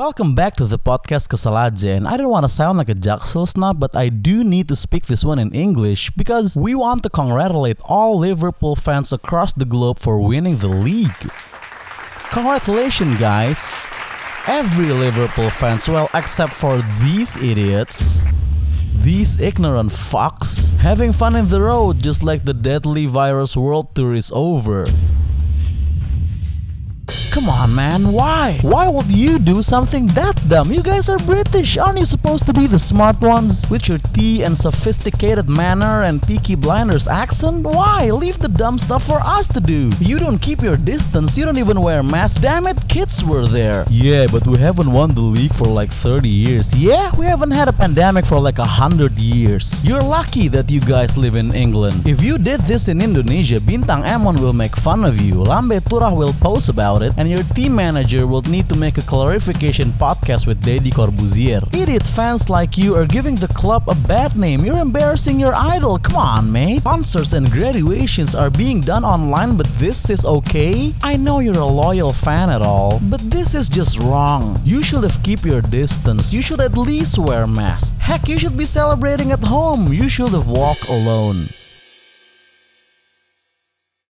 Welcome back to the podcast Kesel Aja and I don't want to sound like a Jaksel snob but I do need to speak this one in English because we want to congratulate all Liverpool fans across the globe for winning the league. Congratulations guys! Every Liverpool fans, well except for these idiots, these ignorant fucks, having fun in the road just like the deadly virus world tour is over. Come on, man, why? Why would you do something that dumb? You guys are British. Aren't you supposed to be the smart ones? With your tea and sophisticated manner and Peaky Blinders accent? Why? Leave the dumb stuff for us to do. You don't keep your distance, you don't even wear masks. Damn it, kids were there. Yeah, but we haven't won the league for like 30 years. Yeah, we haven't had a pandemic for like 100 years. You're lucky that you guys live in England. If you did this in Indonesia, Bintang Emon will make fun of you. Lambe Turah will post about it and your team manager will need to make a clarification podcast with Deddy Corbuzier. Idiot fans like you are giving the club a bad name. You're embarrassing your idol. Come on, mate. Concerts and graduations are being done online, but this is okay? I know you're a loyal fan at all, but this is just wrong. You should have keep your distance. You should at least wear mask. Heck, you should be celebrating at home. You should have walked alone.